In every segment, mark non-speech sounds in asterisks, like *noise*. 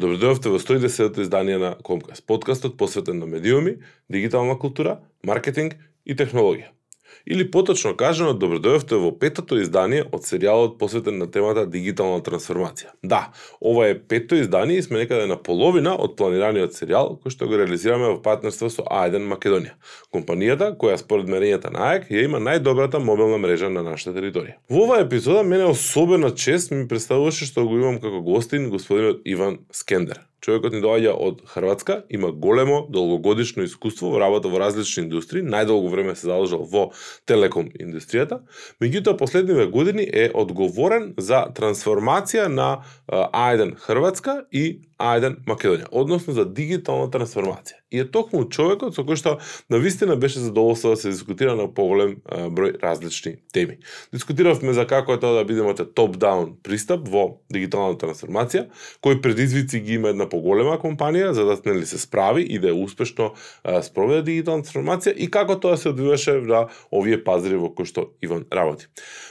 Добродојавте во 110-то издание на Комкас, подкастот посветен на медиуми, дигитална култура, маркетинг и технологија. Или поточно кажано, добродојавте во петото издание од серијалот посветен на темата дигитална трансформација. Да, ова е пето издание и сме некаде на половина од планираниот серијал кој што го реализираме во партнерство со А1 Македонија, компанијата која според мерењата на АЕК ја има најдобрата мобилна мрежа на нашата територија. Во оваа епизода мене особена чест ми представуваше што го имам како гостин господинот Иван Скендер. Човекот ни доаѓа од Хрватска, има големо, долгогодишно искуство во работа во различни индустрии, најдолго време се заложил во телеком индустријата, меѓутоа последниве години е одговорен за трансформација на А1 Хрватска и А1 Македонија, односно за дигитална трансформација. И е токму човекот со кој што на вистина беше задоволство да се дискутира на поголем број различни теми. Дискутиравме за како е тоа да бидеме топ-даун пристап во дигитална трансформација, кои предизвици ги има една поголема компанија за да нели се справи и да е успешно спроведе дигитална трансформација и како тоа се одвиваше на овие пазари во кои што Иван работи.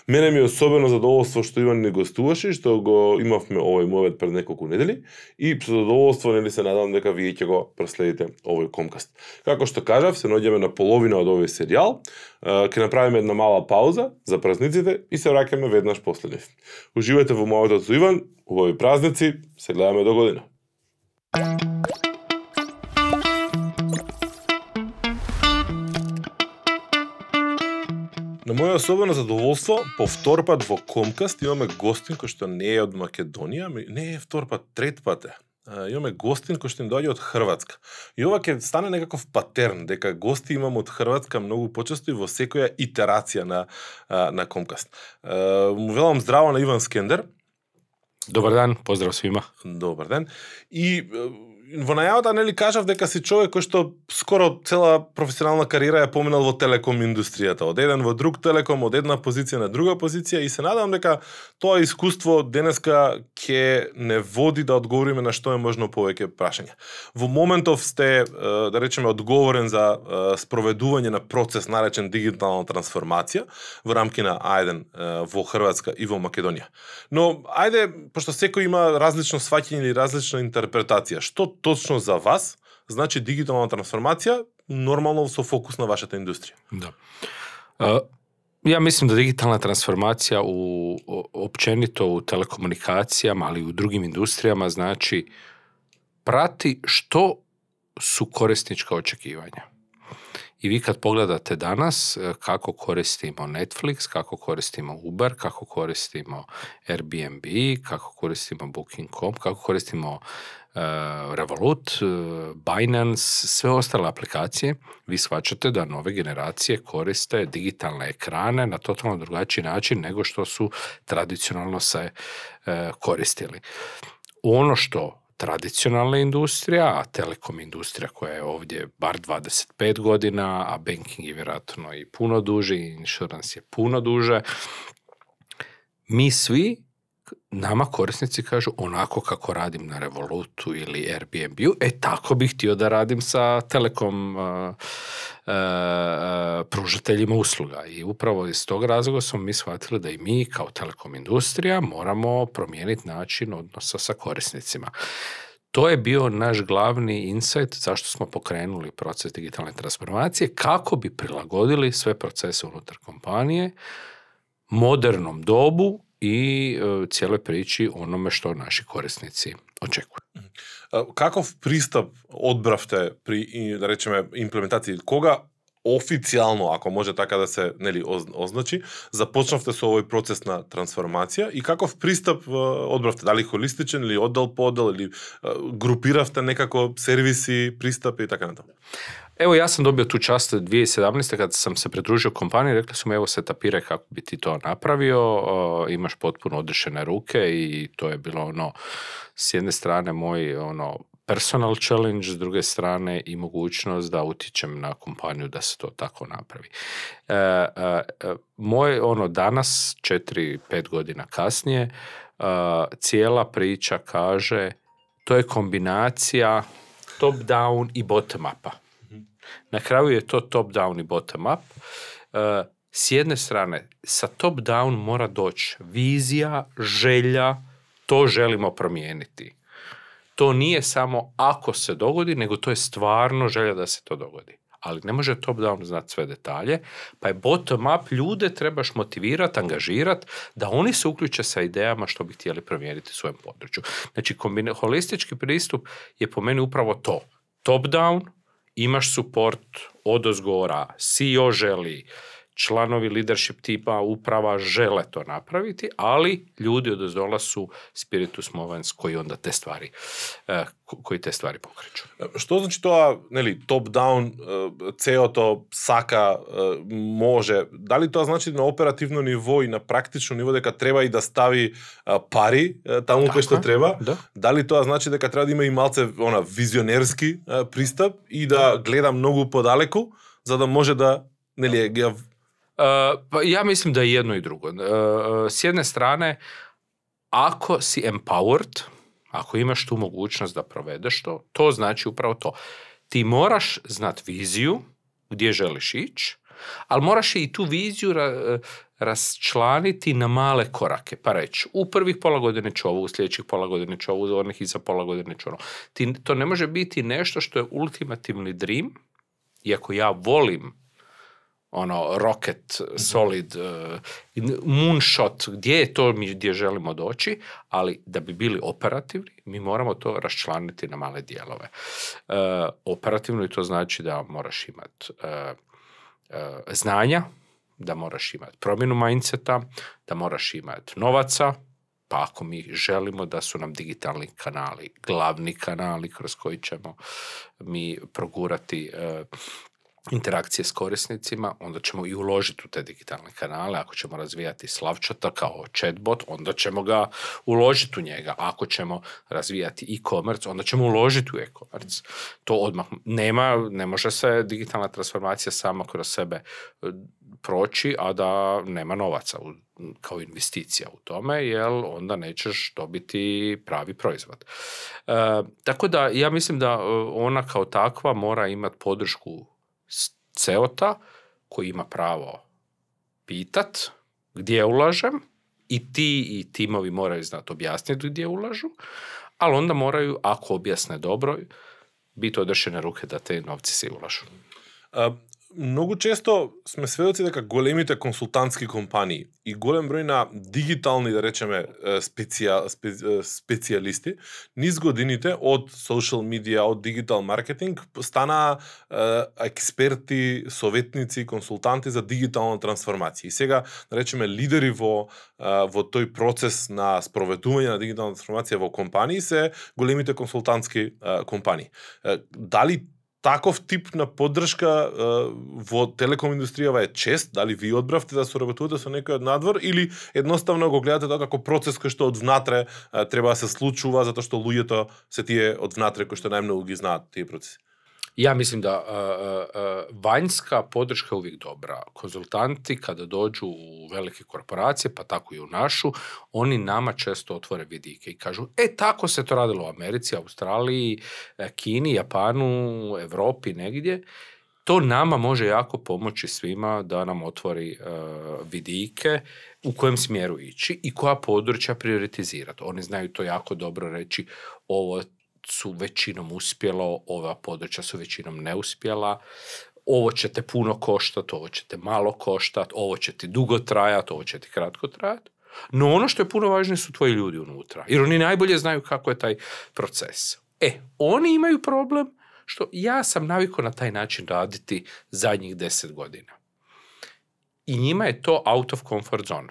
Мене ми е особено задоволство што Иван не гостуваше, што го имавме овој мовет пред неколку недели и со задоволство нели се надам дека вие ќе го проследите овој комкаст. Како што кажав, се наоѓаме на половина од овој серијал, ќе направиме една мала пауза за празниците и се враќаме веднаш после нив. Уживајте во мојот со Иван, убави празници, се гледаме до година. На моја особено задоволство, по втор пат во Комкаст имаме гостин кој што не е од Македонија, не е втор пат, трет пат е. Имаме гостин кој што ни доаѓа од Хрватска. И ова ќе стане некаков патерн, дека гости имам од Хрватска многу почесто и во секоја итерација на, на Комкаст. Му велам здраво на Иван Скендер. Добар ден, поздрав свима. Добар ден. И во најавата нели кажав дека си човек кој што скоро цела професионална кариера ја поминал во телеком индустријата, од еден во друг телеком, од една позиција на друга позиција и се надам дека тоа искуство денеска ќе не води да одговориме на што е можно повеќе прашања. Во моментов сте да речеме одговорен за спроведување на процес наречен дигитална трансформација во рамки на А1 во Хрватска и во Македонија. Но ајде пошто секој има различно сваќање или различна интерпретација, што точно за вас значи дигитална трансформација, нормално со фокус на вашата индустрија? Да. Uh, ja mislim da digitalna transformacija u općenito u telekomunikacijama, ali i u drugim industrijama znači prati što su korisnička očekivanja. I vi kad pogledate danas kako koristimo Netflix, kako koristimo Uber, kako koristimo Airbnb, kako koristimo Booking.com, kako koristimo Eh, Revolut, eh, Binance, sve ostale aplikacije, vi shvaćate da nove generacije koriste digitalne ekrane na totalno drugačiji način nego što su tradicionalno se eh, koristili. Ono što tradicionalna industrija, a telekom industrija koja je ovdje bar 25 godina, a banking je vjerojatno i puno duže, insurance je puno duže, mi svi nama korisnici kažu onako kako radim na Revolutu ili Airbnb-u, e tako bih htio da radim sa telekom uh, uh, pružateljima usluga. I upravo iz tog razloga smo mi shvatili da i mi kao telekom industrija moramo promijeniti način odnosa sa korisnicima. To je bio naš glavni insight zašto smo pokrenuli proces digitalne transformacije, kako bi prilagodili sve procese unutar kompanije modernom dobu и целе причи ономе што наши корисници очекуваат. Каков пристап одбравте при да речеме имплементација? Кога официјално, ако може така да се нели означи, започнавте со овој процес на трансформација и каков пристап одбравте? Дали холистичен или оддел по оддел или групиравте некако сервиси, пристапи и така натаму? Evo ja sam dobio tu čast 2017. kad sam se pridružio kompaniji, rekli su mi evo se tapire kako bi ti to napravio, imaš potpuno odrešene ruke i to je bilo ono s jedne strane moj ono personal challenge, s druge strane i mogućnost da utječem na kompaniju da se to tako napravi. E, e, e moj ono danas, 4-5 godina kasnije, e, cijela priča kaže to je kombinacija top down i bottom upa. Na kraju je to top down i bottom up. E, s jedne strane, sa top down mora doći vizija, želja, to želimo promijeniti. to nije samo ako se dogodi, nego to je stvarno želja da se to dogodi. Ali ne može top down znati sve detalje, pa je bottom up ljude trebaš motivirati, angažirati da oni se uključe sa idejama što bi htjeli promijeniti u svojem području. Znači, holistički pristup je po meni upravo to. Top down, imaš support od ozgora, CEO želi, članovi leadership tipa uprava žele to napraviti, ali ljudi od ozdola su spiritus movens koji onda te stvari, eh, koji te stvari pokreću. Што значи тоа, нели, топ даун, цеото сака може, дали тоа значи на оперативно ниво и на практично ниво дека треба и да стави пари таму кај што Така, треба? Да. Дали тоа значи дека треба да има и малце она визионерски пристап и да гледа многу подалеку за да може да нели ги ја pa ja mislim da je jedno i drugo. Uh, s jedne strane, ako si empowered, ako imaš tu mogućnost da provedeš to, to znači upravo to. Ti moraš znat viziju gdje želiš ići, ali moraš i tu viziju ra- rasčlaniti na male korake, pa reći u prvih pola godine ću ovo, u sljedećih pola godine ću ovo, u onih iza pola godine ću ono. Ti, to ne može biti nešto što je ultimativni dream, iako ja volim ono rocket, solid, uh, moonshot, gdje je to mi gdje želimo doći, ali da bi bili operativni, mi moramo to raščlaniti na male dijelove. Uh, operativno i to znači da moraš imati znanja, da moraš imati promjenu mindseta, da moraš imati novaca, pa ako mi želimo da su nam digitalni kanali glavni kanali kroz koji ćemo mi progurati uh, interakcije s korisnicima, onda ćemo i uložiti u te digitalne kanale. Ako ćemo razvijati Slavčata kao chatbot, onda ćemo ga uložiti u njega. Ako ćemo razvijati e-commerce, onda ćemo uložiti u e-commerce. To odmah nema, ne može se digitalna transformacija sama kroz sebe e, proći, a da nema novaca u, kao investicija u tome, jer onda nećeš dobiti pravi proizvod. E, tako da ja mislim da e, ona kao takva mora imati podršku CEOTA koji ima pravo pitat gdje ulažem i ti i timovi moraju znati objasniti gdje ulažu, ali onda moraju, ako objasne dobro, biti odršene ruke da te novci se ulažu. Многу често сме сведоци дека големите консултантски компании и голем број на дигитални, да речеме, специја, специ, специјалисти, низ годините од социјал медија, од дигитал маркетинг, стана е, експерти, советници, консултанти за дигитална трансформација. И сега, да речеме, лидери во, е, во тој процес на спроведување на дигитална трансформација во компании се големите консултантски е, компании. Е, Дали таков тип на поддршка во телеком индустријава е чест, дали ви одбравте да соработувате со некој од надвор или едноставно го гледате тоа како процес кој што од внатре треба да се случува затоа што луѓето се тие од внатре кои што најмногу ги знаат тие процеси. Ja mislim da uh, uh, vanjska podrška je uvijek dobra. Konzultanti kada dođu u velike korporacije, pa tako i u našu, oni nama često otvore vidike i kažu, e tako se to radilo u Americi, Australiji, Kini, Japanu, Europi, negdje. To nama može jako pomoći svima da nam otvori vidike u kojem smjeru ići i koja područja prioritizirati. Oni znaju to jako dobro reći, ovo su većinom uspjelo, ova područja su većinom neuspjela, ovo će te puno koštati, ovo će te malo koštati, ovo će ti dugo trajati, ovo će ti kratko trajati. No ono što je puno važnije su tvoji ljudi unutra, jer oni najbolje znaju kako je taj proces. E, oni imaju problem što ja sam navikao na taj način raditi zadnjih deset godina. I njima je to out of comfort zone.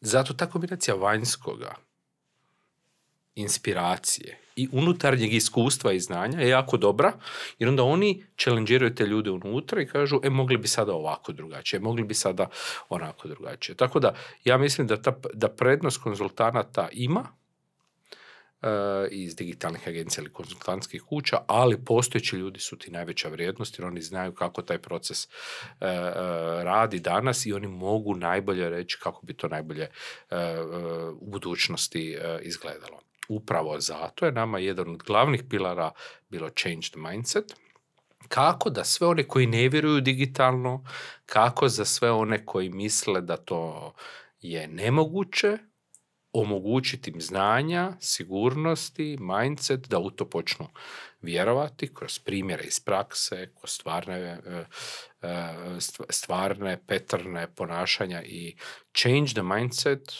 Zato ta kombinacija vanjskoga, inspiracije i unutarnjeg iskustva i znanja je jako dobra, jer onda oni challengiraju te ljude unutra i kažu, e, mogli bi sada ovako drugačije, mogli bi sada onako drugačije. Tako da, ja mislim da, ta, da prednost konzultanata ima, e, iz digitalnih agencija ili konzultantskih kuća, ali postojeći ljudi su ti najveća vrijednost jer oni znaju kako taj proces e, radi danas i oni mogu najbolje reći kako bi to najbolje e, u budućnosti e, izgledalo. Upravo zato je nama jedan od glavnih pilara bilo changed mindset, kako da sve one koji ne vjeruju digitalno, kako za sve one koji misle da to je nemoguće, omogućiti im znanja, sigurnosti, mindset, da u to počnu vjerovati kroz primjere iz prakse, kroz stvarne, e, e, st- stvarne patterne ponašanja i change the mindset,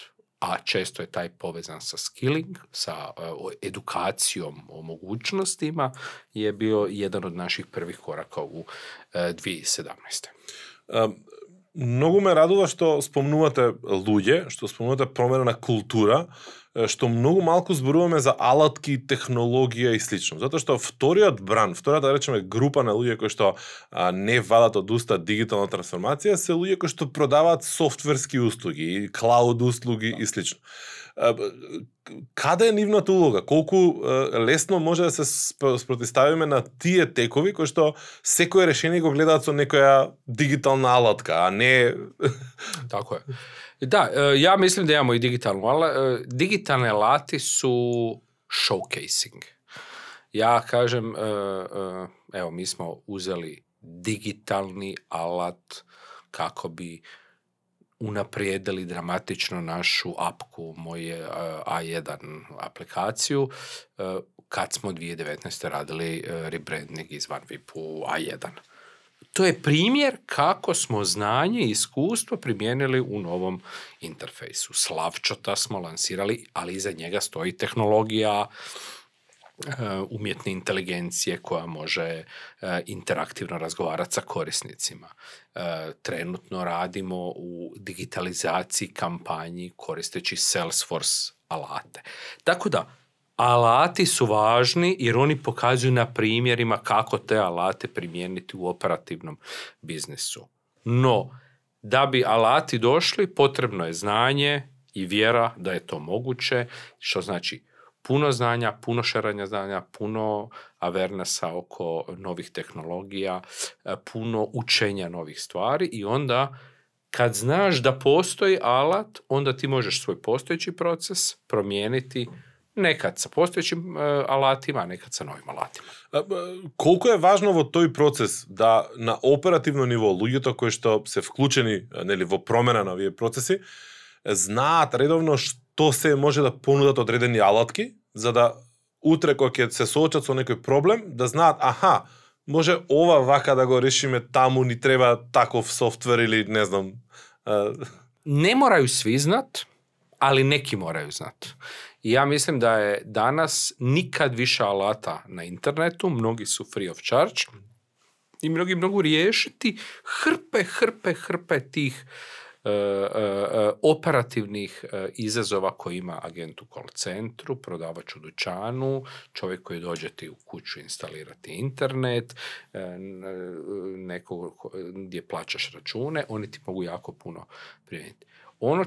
a često je taj povezan sa skilling, sa e, edukacijom o mogućnostima, je bio jedan od naših prvih koraka u e, 2017. Mnogo me radilo što spomnuvate ludje, što spomnuvate promjena kultura, што многу малку зборуваме за алатки, технологија и слично. Затоа што вториот бран, втората да речеме група на луѓе кои што а, не вадат од уста дигитална трансформација, се луѓе кои што продаваат софтверски услуги, клауд услуги и слично каде е нивната улога? Колку лесно може да се спротиставиме на тие текови кои што секое решение го гледаат со некоја дигитална алатка, а не *laughs* Тако е. Да, ја мислам да имамо и дигитално, ала, Дигитални алати су showcasing. Ја кажем, ево, ми смо узели дигитални алат како би unaprijedili dramatično našu apku, moje e, A1 aplikaciju, e, kad smo 2019. radili e, rebranding iz OneVip u A1 to je primjer kako smo znanje i iskustvo primijenili u novom interfejsu. Slavčota smo lansirali, ali iza njega stoji tehnologija umjetne inteligencije koja može e, interaktivno razgovarati sa korisnicima. E, Trenutno radimo u digitalizaciji kampanji koristeći Salesforce alate. Tako da, alati su važni jer oni pokazuju na primjerima kako te alate primijeniti u operativnom biznisu. No, da bi alati došli, potrebno je znanje i vjera da je to moguće, što znači puno znanja, puno šeranja znanja, puno avernasa oko novih tehnologija, eh, puno učenja novih stvari i onda kad znaš da postoji alat, onda ti možeš svoj postojeći proces promijeniti nekad sa postojećim eh, alatima, nekad sa novim alatima. Koliko je važno ovo toj proces, da na operativno nivo to koji što se vključeni, eh, neli vo promjena na ovije procesi, знаат редовно што се може да понудат одредени алатки, за да утре кога ќе се соочат со некој проблем, да знаат, аха, може ова вака да го решиме таму, ни треба таков софтвер или не знам. Не морају сви знат, али неки морају знат. И ја мислим да е данас никад више алата на интернету, многи су free of charge, и многи многу риешити хрпе, хрпе, хрпе тих operativnih e, izazova koje ima agent u call centru, prodavač u dućanu, čovjek koji dođe ti u kuću instalirati internet, e, e, neko ko- gdje plaćaš račune, oni ti mogu jako puno primijeniti. Ono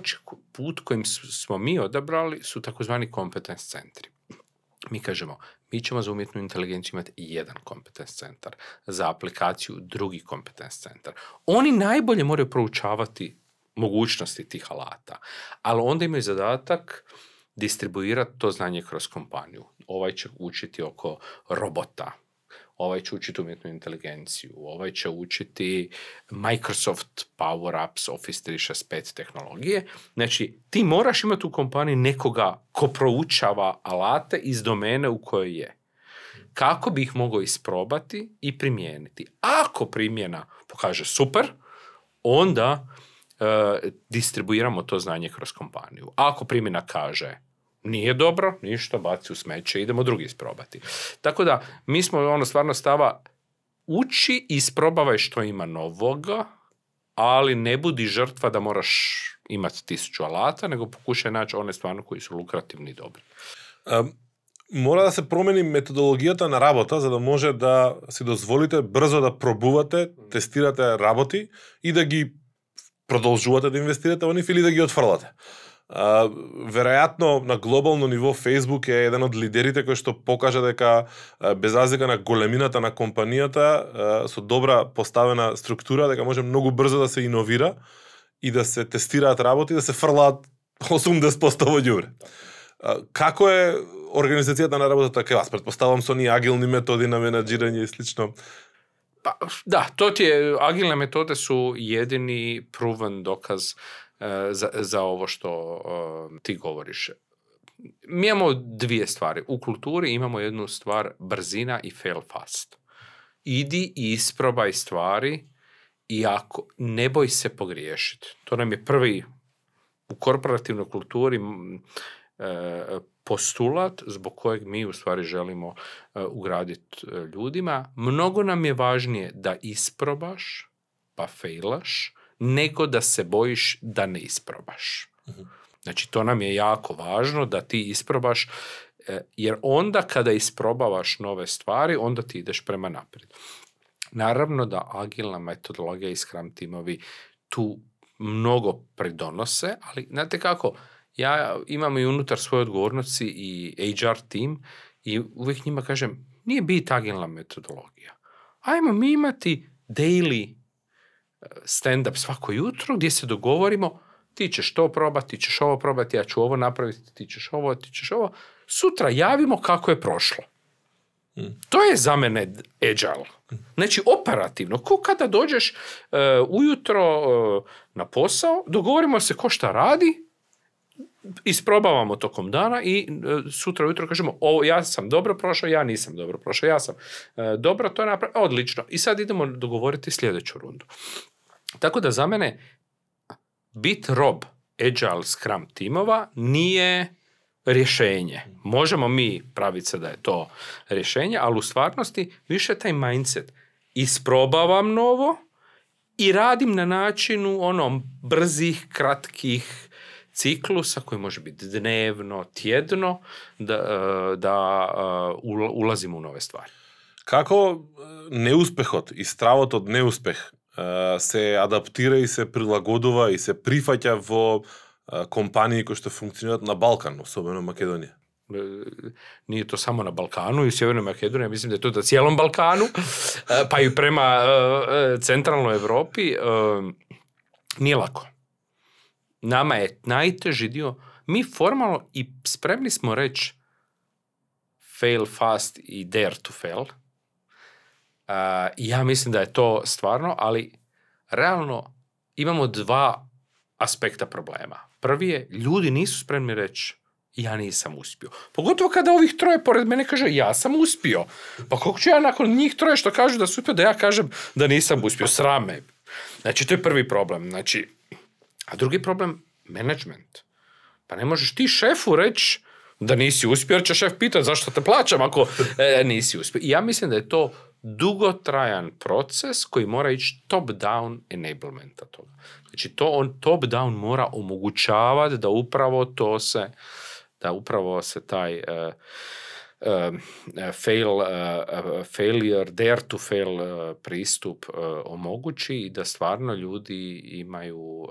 put kojim smo mi odabrali su takozvani competence centri. Mi kažemo, mi ćemo za umjetnu inteligenciju imati jedan competence centar, za aplikaciju drugi competence centar. Oni najbolje moraju proučavati mogućnosti tih alata, ali onda imaju zadatak distribuirati to znanje kroz kompaniju. Ovaj će učiti oko robota, ovaj će učiti umjetnu inteligenciju, ovaj će učiti Microsoft Power Apps Office 365 tehnologije. Znači, ti moraš imati u kompaniji nekoga ko proučava alate iz domene u kojoj je. Kako bi ih mogao isprobati i primijeniti. Ako primjena pokaže super, onda distribuiramo to znanje kroz kompaniju. Ako primjena kaže nije dobro, ništa, baci u smeće, idemo drugi isprobati. Tako da, mi smo ono stvarno stava uči i isprobavaj što ima novoga, ali ne budi žrtva da moraš imati tisuću alata, nego pokušaj naći one stvarno koji su lukrativni i dobri. А, мора да се промени методологијата на работа за да може да си дозволите брзо да пробувате, тестирате работи и да ги продолжувате да инвестирате во нив или да ги отфрлате. А, веројатно на глобално ниво Facebook е еден од лидерите кој што покажа дека без разлика на големината на компанијата со добра поставена структура дека може многу брзо да се иновира и да се тестираат работи да се фрлаат *laughs* 80% во ѓубре. Како е организацијата на работата кај вас? Предпоставам со ни агилни методи на менаџирање и слично. Pa, da, to ti je, agilne metode su jedini proven dokaz e, za, za ovo što e, ti govoriš. Mi imamo dvije stvari. U kulturi imamo jednu stvar brzina i fail fast. Idi i isprobaj stvari i ako ne boj se pogriješiti. To nam je prvi u korporativnoj kulturi e, postulat zbog kojeg mi u stvari želimo e, ugraditi e, ljudima. Mnogo nam je važnije da isprobaš pa failaš, nego da se bojiš da ne isprobaš. Znači, to nam je jako važno da ti isprobaš, e, jer onda kada isprobavaš nove stvari, onda ti ideš prema naprijed. Naravno da agilna metodologija i Scrum timovi tu mnogo pridonose, ali znate kako, ja imam i unutar svoje odgovornosti i HR tim i uvijek njima kažem, nije bit agilna metodologija. Ajmo mi imati daily e, stand-up svako jutro gdje se dogovorimo ti ćeš to probati, ti ćeš ovo probati, ja ću ovo napraviti, ti ćeš ovo, ti ćeš ovo. Sutra javimo kako je prošlo. To je za mene agile. Znači, operativno. Ko kada dođeš e, ujutro e, na posao, dogovorimo se ko šta radi, isprobavamo tokom dana i e, sutra ujutro kažemo ovo ja sam dobro prošao, ja nisam dobro prošao, ja sam e, dobro to napravio, odlično. I sad idemo dogovoriti sljedeću rundu. Tako da za mene bit rob agile scrum timova nije rješenje. Možemo mi praviti se da je to rješenje, ali u stvarnosti više taj mindset. Isprobavam novo i radim na načinu onom brzih, kratkih ciklusa koji može biti dnevno, tjedno, da, e, da e, ul- ulazimo u nove stvari. Како е, неуспехот и стравот од неуспех е, се адаптира и се прилагодува и се прифаќа во е, компании кои што функционираат на Балкан, особено Македонија? Nije to samo na Balkanu i u Sjevernoj Makedoniji, ja mislim da je to na cijelom Balkanu, e, pa i prema e, centralnoj Europi, e, nije lako. Nama je najteži dio, mi formalno i spremni smo reći fail fast i dare to fail. I ja mislim da je to stvarno, ali realno imamo dva aspekta problema. Prvi je, ljudi nisu spremni reći ja nisam uspio. Pogotovo kada ovih troje pored mene kaže ja sam uspio. Pa kako ću ja nakon njih troje što kažu da su uspio, da ja kažem da nisam uspio, srame. Znači, to je prvi problem. Znači, a drugi problem, management. Pa ne možeš ti šefu reći da nisi uspio, jer će šef pitati zašto te plaćam ako e, nisi uspio. I ja mislim da je to dugotrajan proces koji mora ići top-down enablementa toga. Znači, to on top-down mora omogućavati da upravo to se, da upravo se taj e, e, fail, e, failure, dare to fail pristup omogući i da stvarno ljudi imaju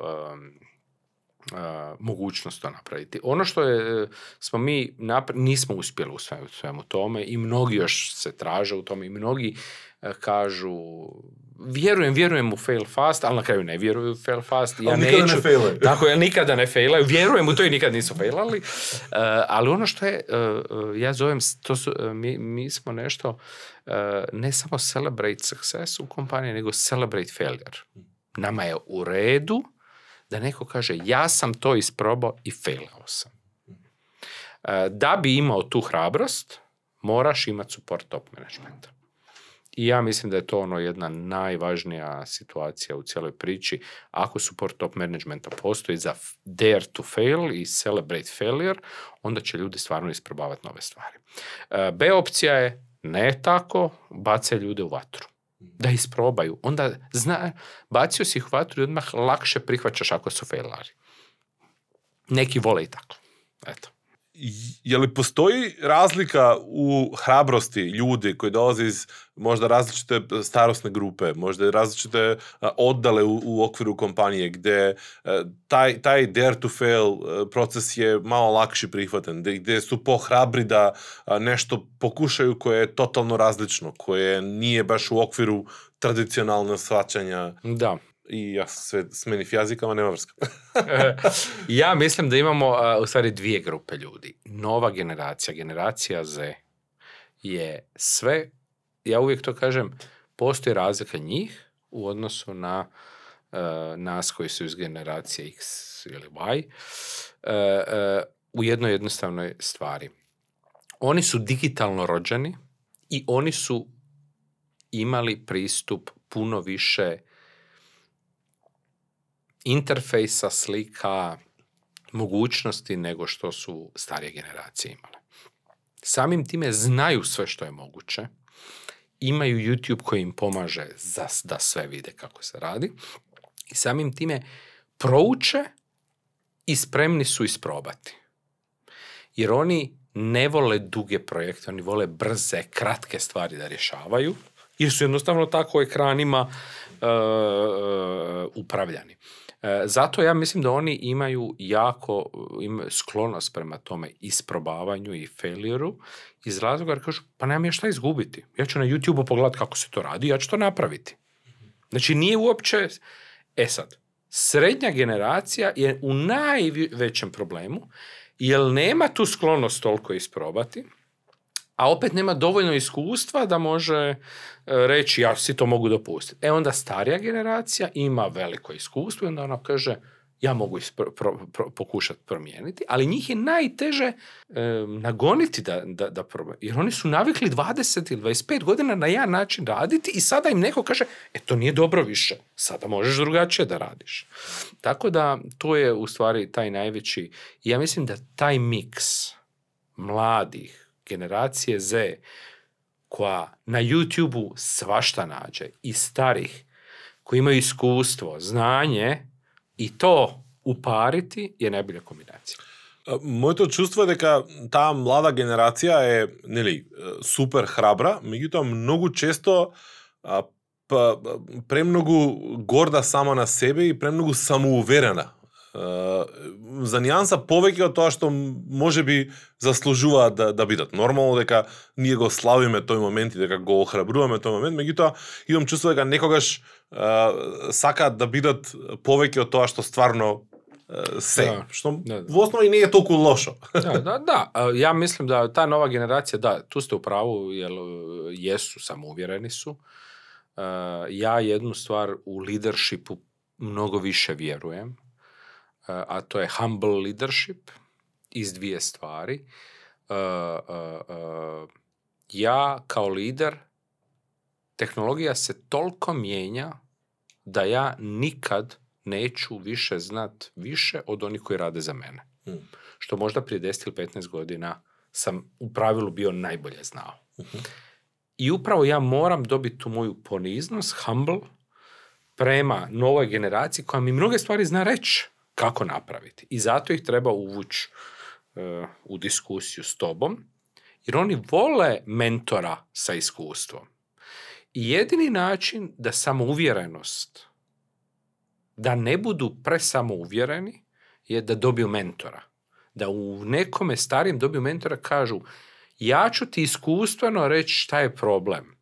a, mogućnost to napraviti. Ono što je, smo mi napra- nismo uspjeli u svemu, tome i mnogi još se traže u tome i mnogi kažu vjerujem, vjerujem u fail fast, ali na kraju ne vjeruju u fail fast. Ja Ali nikada ne neću, failaju. *laughs* tako je, nikada ne failaju. Vjerujem u to i nikad nisu failali. E, ali ono što je, e, ja zovem, to su, e, mi, mi smo nešto, ne samo celebrate success u kompaniji, nego celebrate failure. Nama je u redu da neko kaže ja sam to isprobao i failao sam. Da bi imao tu hrabrost, moraš imati support top managementa. I ja mislim da je to ono jedna najvažnija situacija u cijeloj priči. Ako support top managementa postoji za dare to fail i celebrate failure, onda će ljudi stvarno isprobavati nove stvari. E, B opcija je ne tako, bace ljude u vatru. Da isprobaju. Onda zna, bacio si ih u vatru i odmah lakše prihvaćaš ako su failari. Neki vole i tako. Eto. Je li postoji razlika u hrabrosti ljudi koji dolaze iz možda različite starosne grupe, možda različite oddale u, u okviru kompanije, gde e, taj, taj dare to fail e, proces je malo lakši prihvatan, gde, gde su pohrabri da nešto pokušaju koje je totalno različno, koje nije baš u okviru tradicionalnog shvaćanja Da. I ja sve smenih jazikama, nema vrska. *laughs* *laughs* ja mislim da imamo a, u stvari dvije grupe ljudi. Nova generacija, generacija Z je sve, ja uvijek to kažem, postoji razlika njih u odnosu na nas koji su iz generacije X ili Y, e, u jednoj jednostavnoj stvari. Oni su digitalno rođeni i oni su imali pristup puno više interfejsa, slika, mogućnosti nego što su starije generacije imale. Samim time znaju sve što je moguće, imaju YouTube koji im pomaže za, da sve vide kako se radi i samim time prouče i spremni su isprobati. Jer oni ne vole duge projekte, oni vole brze, kratke stvari da rješavaju, jer su jednostavno tako ekranima uh, upravljani. E, zato ja mislim da oni imaju jako imaju sklonost prema tome isprobavanju i failureu iz razloga jer kažu pa nemam ja šta izgubiti. Ja ću na YouTube-u pogledati kako se to radi ja ću to napraviti. Znači nije uopće... E sad, srednja generacija je u najvećem problemu jer nema tu sklonost toliko isprobati a opet nema dovoljno iskustva da može e, reći ja si to mogu dopustiti. E onda starija generacija ima veliko iskustvo i onda ona kaže ja mogu pokušati promijeniti, ali njih je najteže e, nagoniti da, da, da jer oni su navikli 20 ili 25 godina na jedan način raditi i sada im neko kaže, e to nije dobro više, sada možeš drugačije da radiš. Tako da to je u stvari taj najveći, ja mislim da taj miks mladih, generacije Z koja na YouTube-u svašta nađe i starih koji imaju iskustvo, znanje i to upariti je najbolja kombinacija. Моето чувство е дека таа млада генерација е нели супер храбра, меѓутоа многу често а, па, премногу горда сама на себе и премногу самоуверена За нијанса повеќе од тоа што може би заслужуваат да, да бидат. Нормално дека ние го славиме тој момент и дека го охрабруваме тој момент, меѓутоа имам чувство дека некогаш а, сакаат да бидат повеќе од тоа што стварно се, да, што да, да. во основа и не е толку лошо. *laughs* Да, да, да. Ја мислим да таа нова генерација, да, ту сте управу, јел, јесу, самоуверени су. Ја едну ствар у лидершипу многу више вјеруjem a to je humble leadership iz dvije stvari. Ja kao lider, tehnologija se toliko mijenja da ja nikad neću više znat više od onih koji rade za mene. Hmm. Što možda prije 10 ili 15 godina sam u pravilu bio najbolje znao. Mhm. I upravo ja moram dobiti tu moju poniznost, humble, prema novoj generaciji koja mi mnoge stvari zna reći kako napraviti. I zato ih treba uvući uh, u diskusiju s tobom, jer oni vole mentora sa iskustvom. I jedini način da samouvjerenost, da ne budu presamouvjereni, je da dobiju mentora. Da u nekome starijem dobiju mentora kažu ja ću ti iskustveno reći šta je problem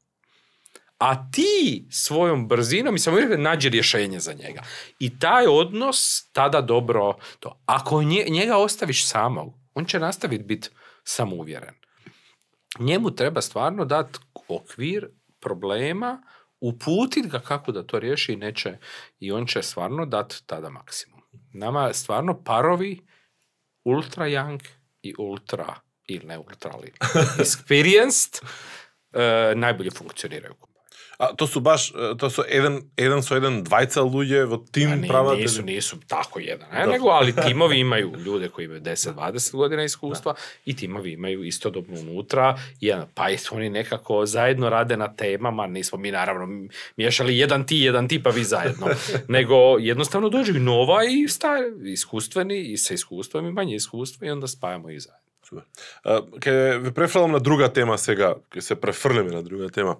a ti svojom brzinom i samo nađe rješenje za njega. I taj odnos tada dobro to. Ako njega ostaviš samog, on će nastaviti biti samouvjeren. Njemu treba stvarno dati okvir problema, uputiti ga kako da to riješi i neće, i on će stvarno dati tada maksimum. Nama stvarno parovi ultra young i ultra, ili ne ultra, ali *laughs* experienced, uh, najbolje funkcioniraju. A to su baš, to su jedan, jedan su jedan dvajca ljude во tim ne, pravate? Nisu, nisu tako jedan, ne, nego, ali *laughs* timovi imaju ljude koji imaju 10-20 godina iskustva da. i timovi imaju istodobno unutra, jedan, pa oni nekako zajedno rade na temama, nismo mi naravno miješali jedan ti, jedan ti, pa vi zajedno, *laughs* nego jednostavno dođu nova i stari, iskustveni i sa iskustvom i manje iskustva i onda spajamo ih zajedno. Супер. Ке ве префрлам на друга тема сега, ке се префрлиме на друга тема.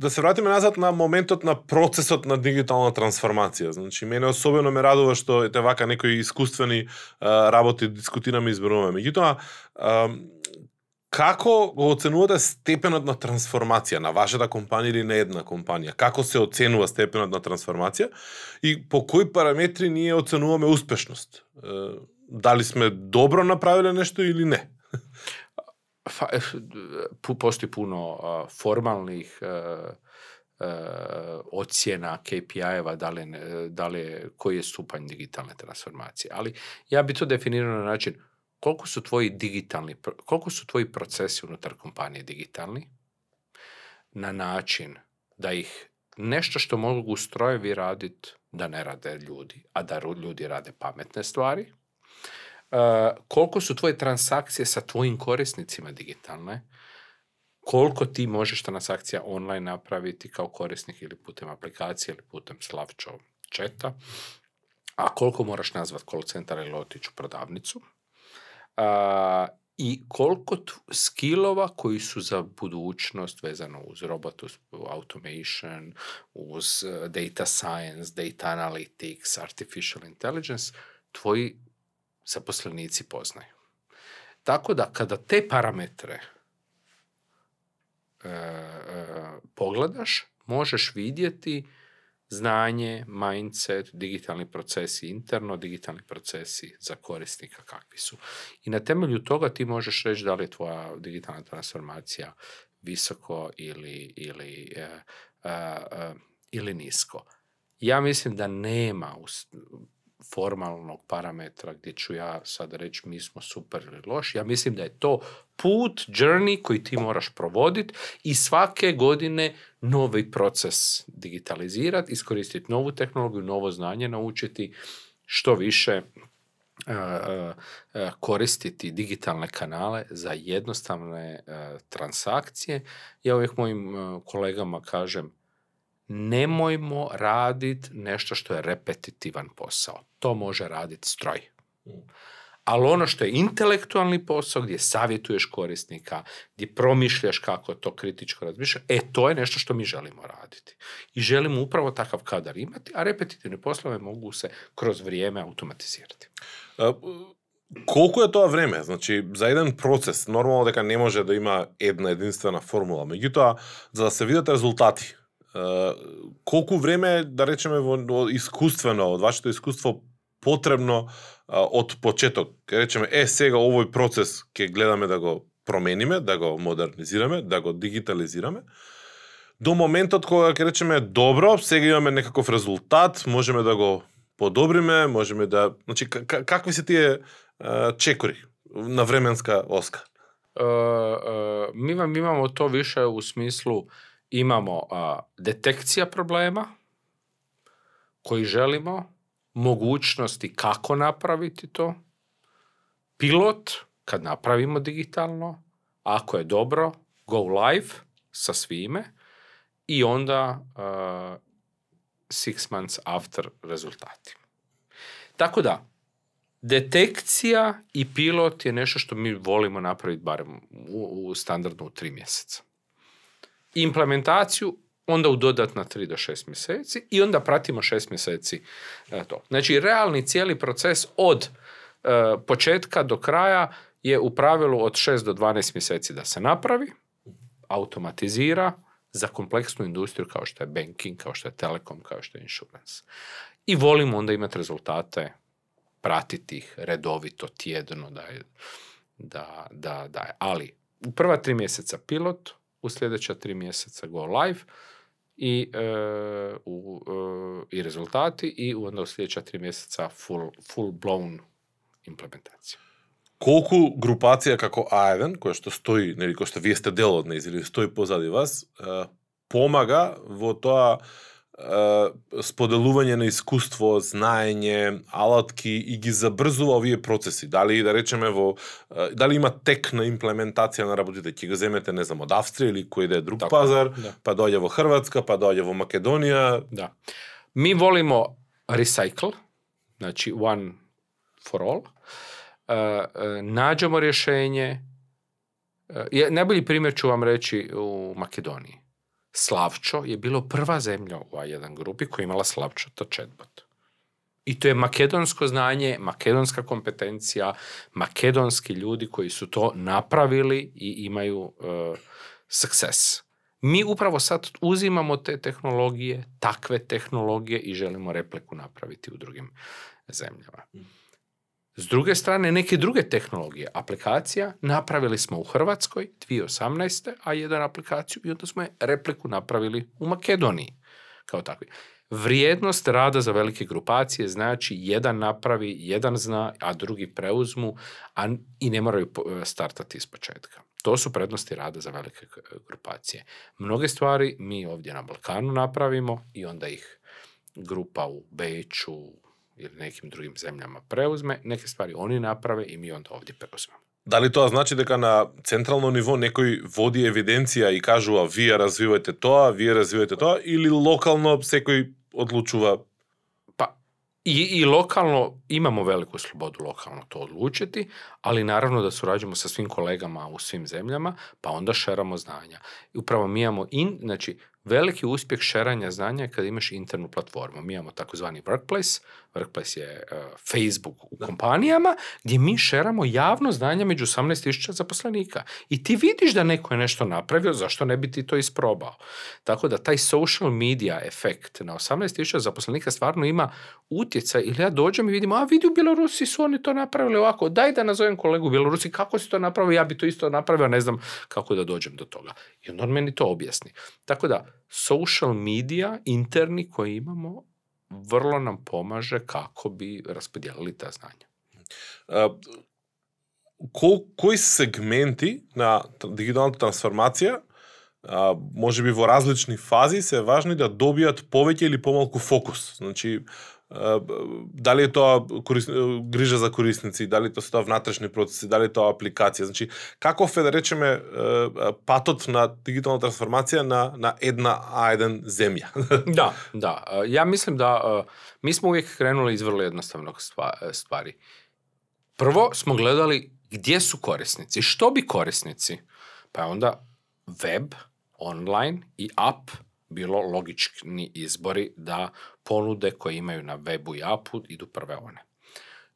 Да се вратиме назад на моментот на процесот на дигитална трансформација. Значи, мене особено ме радува што ете вака некои искуствени работи дискутираме и изборуваме. Меѓутоа, како го оценувате степенот на трансформација на вашата компанија или на една компанија? Како се оценува степенот на трансформација и по кои параметри ние оценуваме успешност? da li smo dobro napravili nešto ili ne? *laughs* Eh, postoji puno eh, formalnih eh, ocjena KPI-eva da li, da li, koji je stupanj digitalne transformacije. Ali ja bi to definirao na način koliko su tvoji digitalni, koliko su tvoji procesi unutar kompanije digitalni na način da ih nešto što mogu strojevi raditi da ne rade ljudi, a da ljudi rade pametne stvari, Uh, koliko su tvoje transakcije sa tvojim korisnicima digitalne, koliko ti možeš transakcija online napraviti kao korisnik ili putem aplikacije ili putem Slavčo četa, a koliko moraš nazvat call centar ili otići u prodavnicu. A, I koliko t- skillova koji su za budućnost vezano uz robot, uz automation, uz eh, data science, data analytics, artificial intelligence, tvoji zaposlenici poznaju. Tako da kada te parametre e, e, pogledaš, možeš vidjeti znanje, mindset, digitalni procesi interno, digitalni procesi za korisnika kakvi su. I na temelju toga ti možeš reći da li je tvoja digitalna transformacija visoko ili, ili, e, e, e, ili nisko. Ja mislim da nema formalnog parametra gdje ću ja sad reći mi smo super ili loš. Ja mislim da je to put, journey koji ti moraš provoditi i svake godine novi proces digitalizirati, iskoristiti novu tehnologiju, novo znanje naučiti, što više e, e, e, koristiti digitalne kanale za jednostavne transakcije. Ja uvijek mojim kolegama kažem, nemojmo raditi nešto što je repetitivan posao. To može raditi stroj. Ali ono što je intelektualni posao gdje savjetuješ korisnika, gdje promišljaš kako to kritičko razmišljaš, e to je nešto što mi želimo raditi. I želimo upravo takav kadar imati, a repetitivne poslove mogu se kroz vrijeme automatizirati. A, koliko je to vreme? Znači, za jedan proces, normalno da ne može da ima jedna jedinstvena formula, međutim, za da se vidite rezultati, колку време да речеме, во, во искуствено, од вашето искуство, потребно а, од почеток? Ке речеме, е, сега овој процес ќе гледаме да го промениме, да го модернизираме, да го дигитализираме, до моментот кога ќе речеме добро, сега имаме некаков резултат, можеме да го подобриме, можеме да, значи какви се тие а, чекори на временска оска? E, e, mi, vam, mi imamo to imamo a, detekcija problema koji želimo, mogućnosti kako napraviti to, pilot kad napravimo digitalno, ako je dobro, go live sa svime i onda a, six months after rezultati. Tako da, detekcija i pilot je nešto što mi volimo napraviti barem u, u standardno u tri mjeseca. Implementaciju onda u dodatna 3 do 6 mjeseci i onda pratimo 6 mjeseci e, to. Znači, realni cijeli proces od e, početka do kraja je u pravilu od 6 do 12 mjeseci da se napravi, automatizira za kompleksnu industriju kao što je banking, kao što je telekom, kao što je insurance. I volimo onda imati rezultate, pratiti ih redovito, tjedno, da je, da, da, da je. Ali u prva tri mjeseca pilot, у следеќа три месеца го лайв и е, у, е, и резултати и у одно три месеца full, full blown имплементација. Колку групација како А1, која што стои, нели, која што вие сте дел од нејз или стои позади вас, е, помага во тоа споделување на искуство, знаење, алатки и ги забрзува овие процеси. Дали да речеме во дали има тек на имплементација на работите, ќе го земете не знам од Австрија или кој да е друг Тако е, пазар, да. па доаѓа во Хрватска, па доаѓа во Македонија. Da. Mi volimo recycle, znači one for all. Rješenje. E, je- najbolji primjer ću vam reći u Makedoniji. Slavčo je bilo prva zemlja u A1 grupi koja je imala Slavčo to chatbot. I to je makedonsko znanje, makedonska kompetencija, makedonski ljudi koji su to napravili i imaju uh, success. Mi upravo sad uzimamo te tehnologije, takve tehnologije i želimo repliku napraviti u drugim zemljama. S druge strane, neke druge tehnologije, aplikacija, napravili smo u Hrvatskoj 2018. a jedan aplikaciju i onda smo je repliku napravili u Makedoniji kao takvi. Vrijednost rada za velike grupacije znači jedan napravi, jedan zna, a drugi preuzmu a, i ne moraju startati iz početka. To su prednosti rada za velike grupacije. Mnoge stvari mi ovdje na Balkanu napravimo i onda ih grupa u Beću ili nekim drugim zemljama preuzme, neke stvari oni naprave i mi onda ovdje preuzmemo. Da li to znači дека на централно ниво некој води евиденција и кажува вие развивате тоа, вие развивате тоа или локално секој одлучува i, I lokalno, imamo veliku slobodu lokalno to odlučiti, ali naravno da surađujemo sa svim kolegama u svim zemljama, pa onda šeramo znanja. I upravo mi imamo, in, znači, veliki uspjeh šeranja znanja je kad imaš internu platformu. Mi imamo takozvani workplace, workplace je uh, Facebook u kompanijama, gdje mi šeramo javno znanje među 18.000 zaposlenika. I ti vidiš da neko je nešto napravio, zašto ne bi ti to isprobao? Tako da taj social media efekt na 18.000 zaposlenika stvarno ima utjecaj. Ili ja dođem i vidim, a vidi u Bjelorusi su oni to napravili ovako, daj da nazovem kolegu u Bjelorusi, kako si to napravio, ja bi to isto napravio, ne znam kako da dođem do toga. I on meni to objasni. Tako da, social media interni koji imamo vrlo nam pomaže kako bi raspodijelili ta znanja. Uh, кои сегменти на дигиталната трансформација а, може би во различни фази се важни да добијат повеќе или помалку фокус. Значи, дали е тоа корис... грижа за корисници, дали тоа се тоа внатрешни процеси, дали е тоа апликација. Значи, каков е да речеме патот на дигитална трансформација на, на една А1 земја? *laughs* да, да. Ја мислим да ми сме увек кренули из врло едноставно ствари. Прво смо гледали gdje su korisnici, što bi korisnici. Pa onda web, online i app bilo logični izbori da ponude koje imaju na webu i appu idu prve one.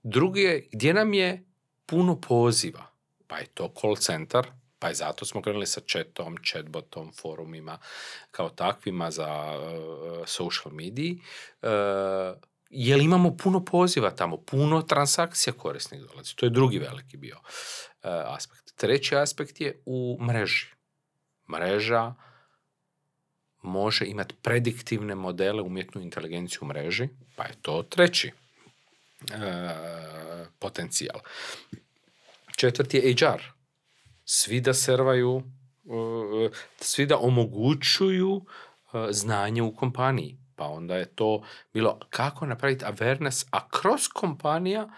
Drugi je gdje nam je puno poziva, pa je to call center, pa je zato smo krenuli sa chatom, chatbotom, forumima kao takvima za uh, social mediji. Uh, jer imamo puno poziva tamo, puno transakcija korisnih dolazi. To je drugi veliki bio uh, aspekt. Treći aspekt je u mreži. Mreža, može imati prediktivne modele umjetnu inteligenciju u mreži, pa je to treći e, potencijal. Četvrti je HR. Svi da servaju, e, svi da omogućuju e, znanje u kompaniji. Pa onda je to bilo kako napraviti awareness, a kroz kompanija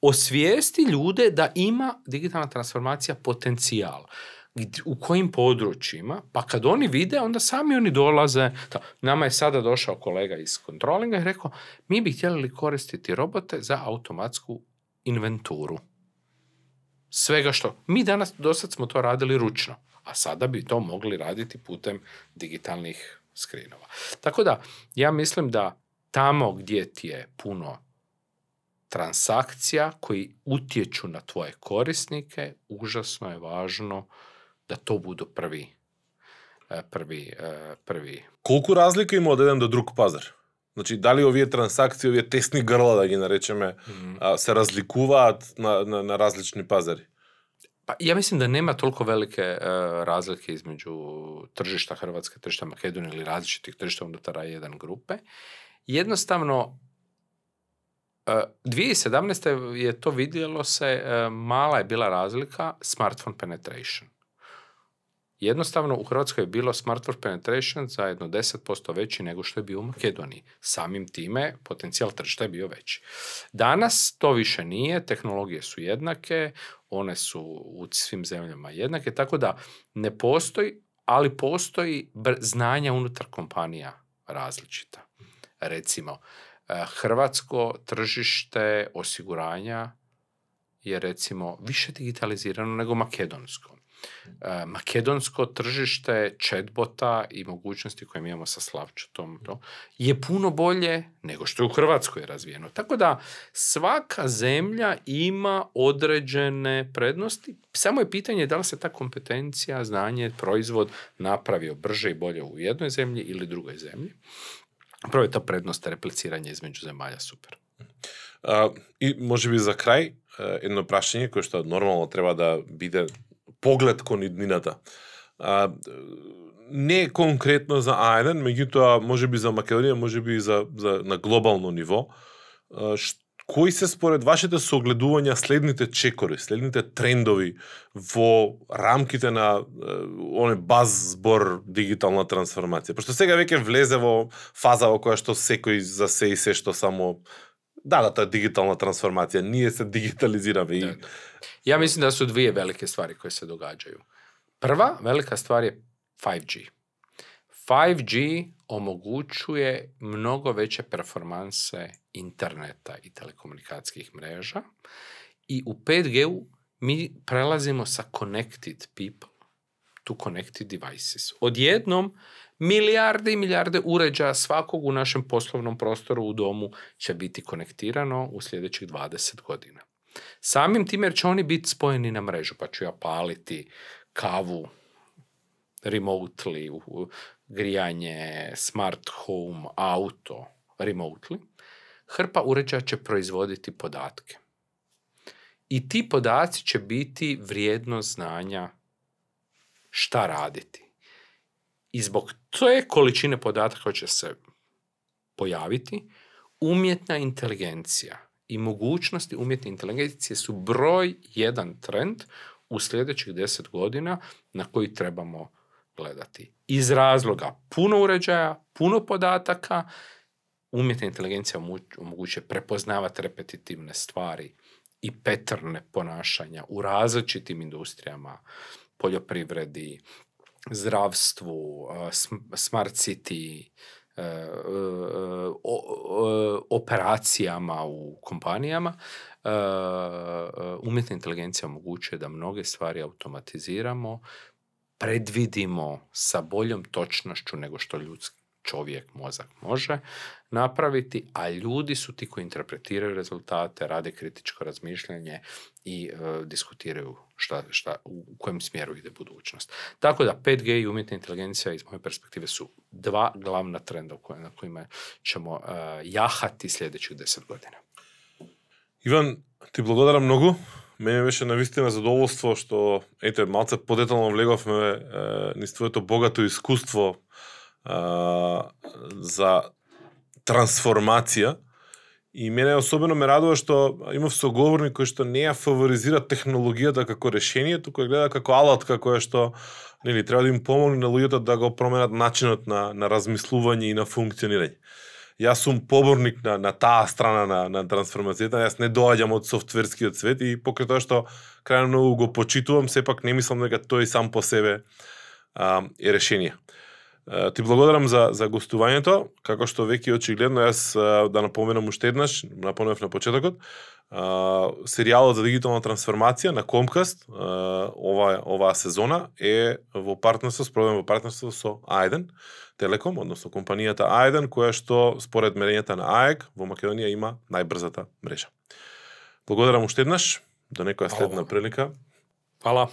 osvijesti ljude da ima digitalna transformacija potencijal u kojim područjima, pa kad oni vide, onda sami oni dolaze. Nama je sada došao kolega iz kontrolinga i rekao, mi bi htjeli koristiti robote za automatsku inventuru. Svega što. Mi danas, do sad smo to radili ručno, a sada bi to mogli raditi putem digitalnih skrinova. Tako da, ja mislim da tamo gdje ti je puno transakcija koji utječu na tvoje korisnike, užasno je važno da to budu prvi e, prvi, e, prvi. Колку разлика има од еден до друг пазар? Значи, дали овие трансакции, овие тесни грла, да ги наречеме, mm -hmm. се разликуваат на, на, на различни пазари? Pa ja mislim da nema toliko velike uh, razlike između tržišta Hrvatske, tržišta Makedonije ili različitih tržišta unutar jedan grupe. Jednostavno, uh, 2017. je to vidjelo se, uh, mala je bila razlika smartphone penetration. Jednostavno u Hrvatskoj je bilo smartphone penetration za jedno 10% veći nego što je bio u Makedoniji. Samim time potencijal tržišta je bio veći. Danas to više nije, tehnologije su jednake, one su u svim zemljama jednake, tako da ne postoji, ali postoji znanja unutar kompanija različita. Recimo, eh, hrvatsko tržište osiguranja je recimo više digitalizirano nego makedonsko. E, makedonsko tržište chatbota i mogućnosti koje mi imamo sa Slavčutom to, je puno bolje nego što je u Hrvatskoj razvijeno. Tako da svaka zemlja ima određene prednosti. Samo je pitanje da li se ta kompetencija, znanje, proizvod napravio brže i bolje u jednoj zemlji ili drugoj zemlji. Prvo je ta prednost repliciranja između zemalja super. А, и може би за крај, едно прашање кое што нормално треба да биде поглед кон иднината. А, не конкретно за А1, меѓутоа може би за Македонија, може би за, за на глобално ниво. А, ш, кои се според вашите согледувања следните чекори, следните трендови во рамките на оне баз збор дигитална трансформација? Пошто сега веќе влезе во фаза во која што секој за се и се што само да, да, тоа е дигитална трансформација, ние се дигитализираме. Да, да. Ja mislim da su dvije velike stvari koje se događaju. Prva velika stvar je 5G. 5G omogućuje mnogo veće performanse interneta i telekomunikacijskih mreža i u 5G-u mi prelazimo sa connected people to connected devices. Odjednom, milijarde i milijarde uređaja svakog u našem poslovnom prostoru u domu će biti konektirano u sljedećih 20 godina. Samim tim jer će oni biti spojeni na mrežu, pa ću ja paliti kavu remotely, grijanje, smart home, auto remotely, hrpa uređaja će proizvoditi podatke. I ti podaci će biti vrijednost znanja šta raditi. I zbog te količine podataka koja će se pojaviti, umjetna inteligencija i mogućnosti umjetne inteligencije su broj jedan trend u sljedećih deset godina na koji trebamo gledati. Iz razloga puno uređaja, puno podataka, umjetna inteligencija omogućuje prepoznavati repetitivne stvari i petrne ponašanja u različitim industrijama, poljoprivredi, zdravstvu, smart city, operacijama u kompanijama, e, umjetna inteligencija omogućuje da mnoge stvari automatiziramo, predvidimo sa boljom točnošću nego što ljudski čovjek, mozak može napraviti, a ljudi su ti koji interpretiraju rezultate, rade kritičko razmišljanje i e, diskutiraju šta, šta, u kojem smjeru ide budućnost. Tako da 5G i umjetna inteligencija iz moje perspektive su dva glavna trenda na kojima ćemo uh, jahati sljedećih deset godina. Ivan, ti благодарам многу. Мене беше навистина задоволство што ете малце подетално влеговме е, низ твоето богато искуство за трансформација и мене особено ме радува што имав соговорник кој што не ја фаворизира технологијата како решение, туку ја гледа како алатка која што нели треба да им помогне на луѓето да го променат начинот на на размислување и на функционирање јас сум поборник на, на таа страна на, на трансформацијата, јас не доаѓам од софтверскиот свет и покрај тоа што крајно многу го почитувам, сепак не мислам дека тој сам по себе а, е решение. Ти благодарам за, за гостувањето, како што веќе очигледно јас да напоменам уште еднаш, напомнав на почетокот, а, серијалот за дигитална трансформација на Comcast ова, оваа сезона е во партнерство, спроведен во партнерство со Ајден. Телеком, односно компанијата А1, која што според мерењата на АЕК во Македонија има најбрзата мрежа. Благодарам уште еднаш, до некоја следна прилика. Фала.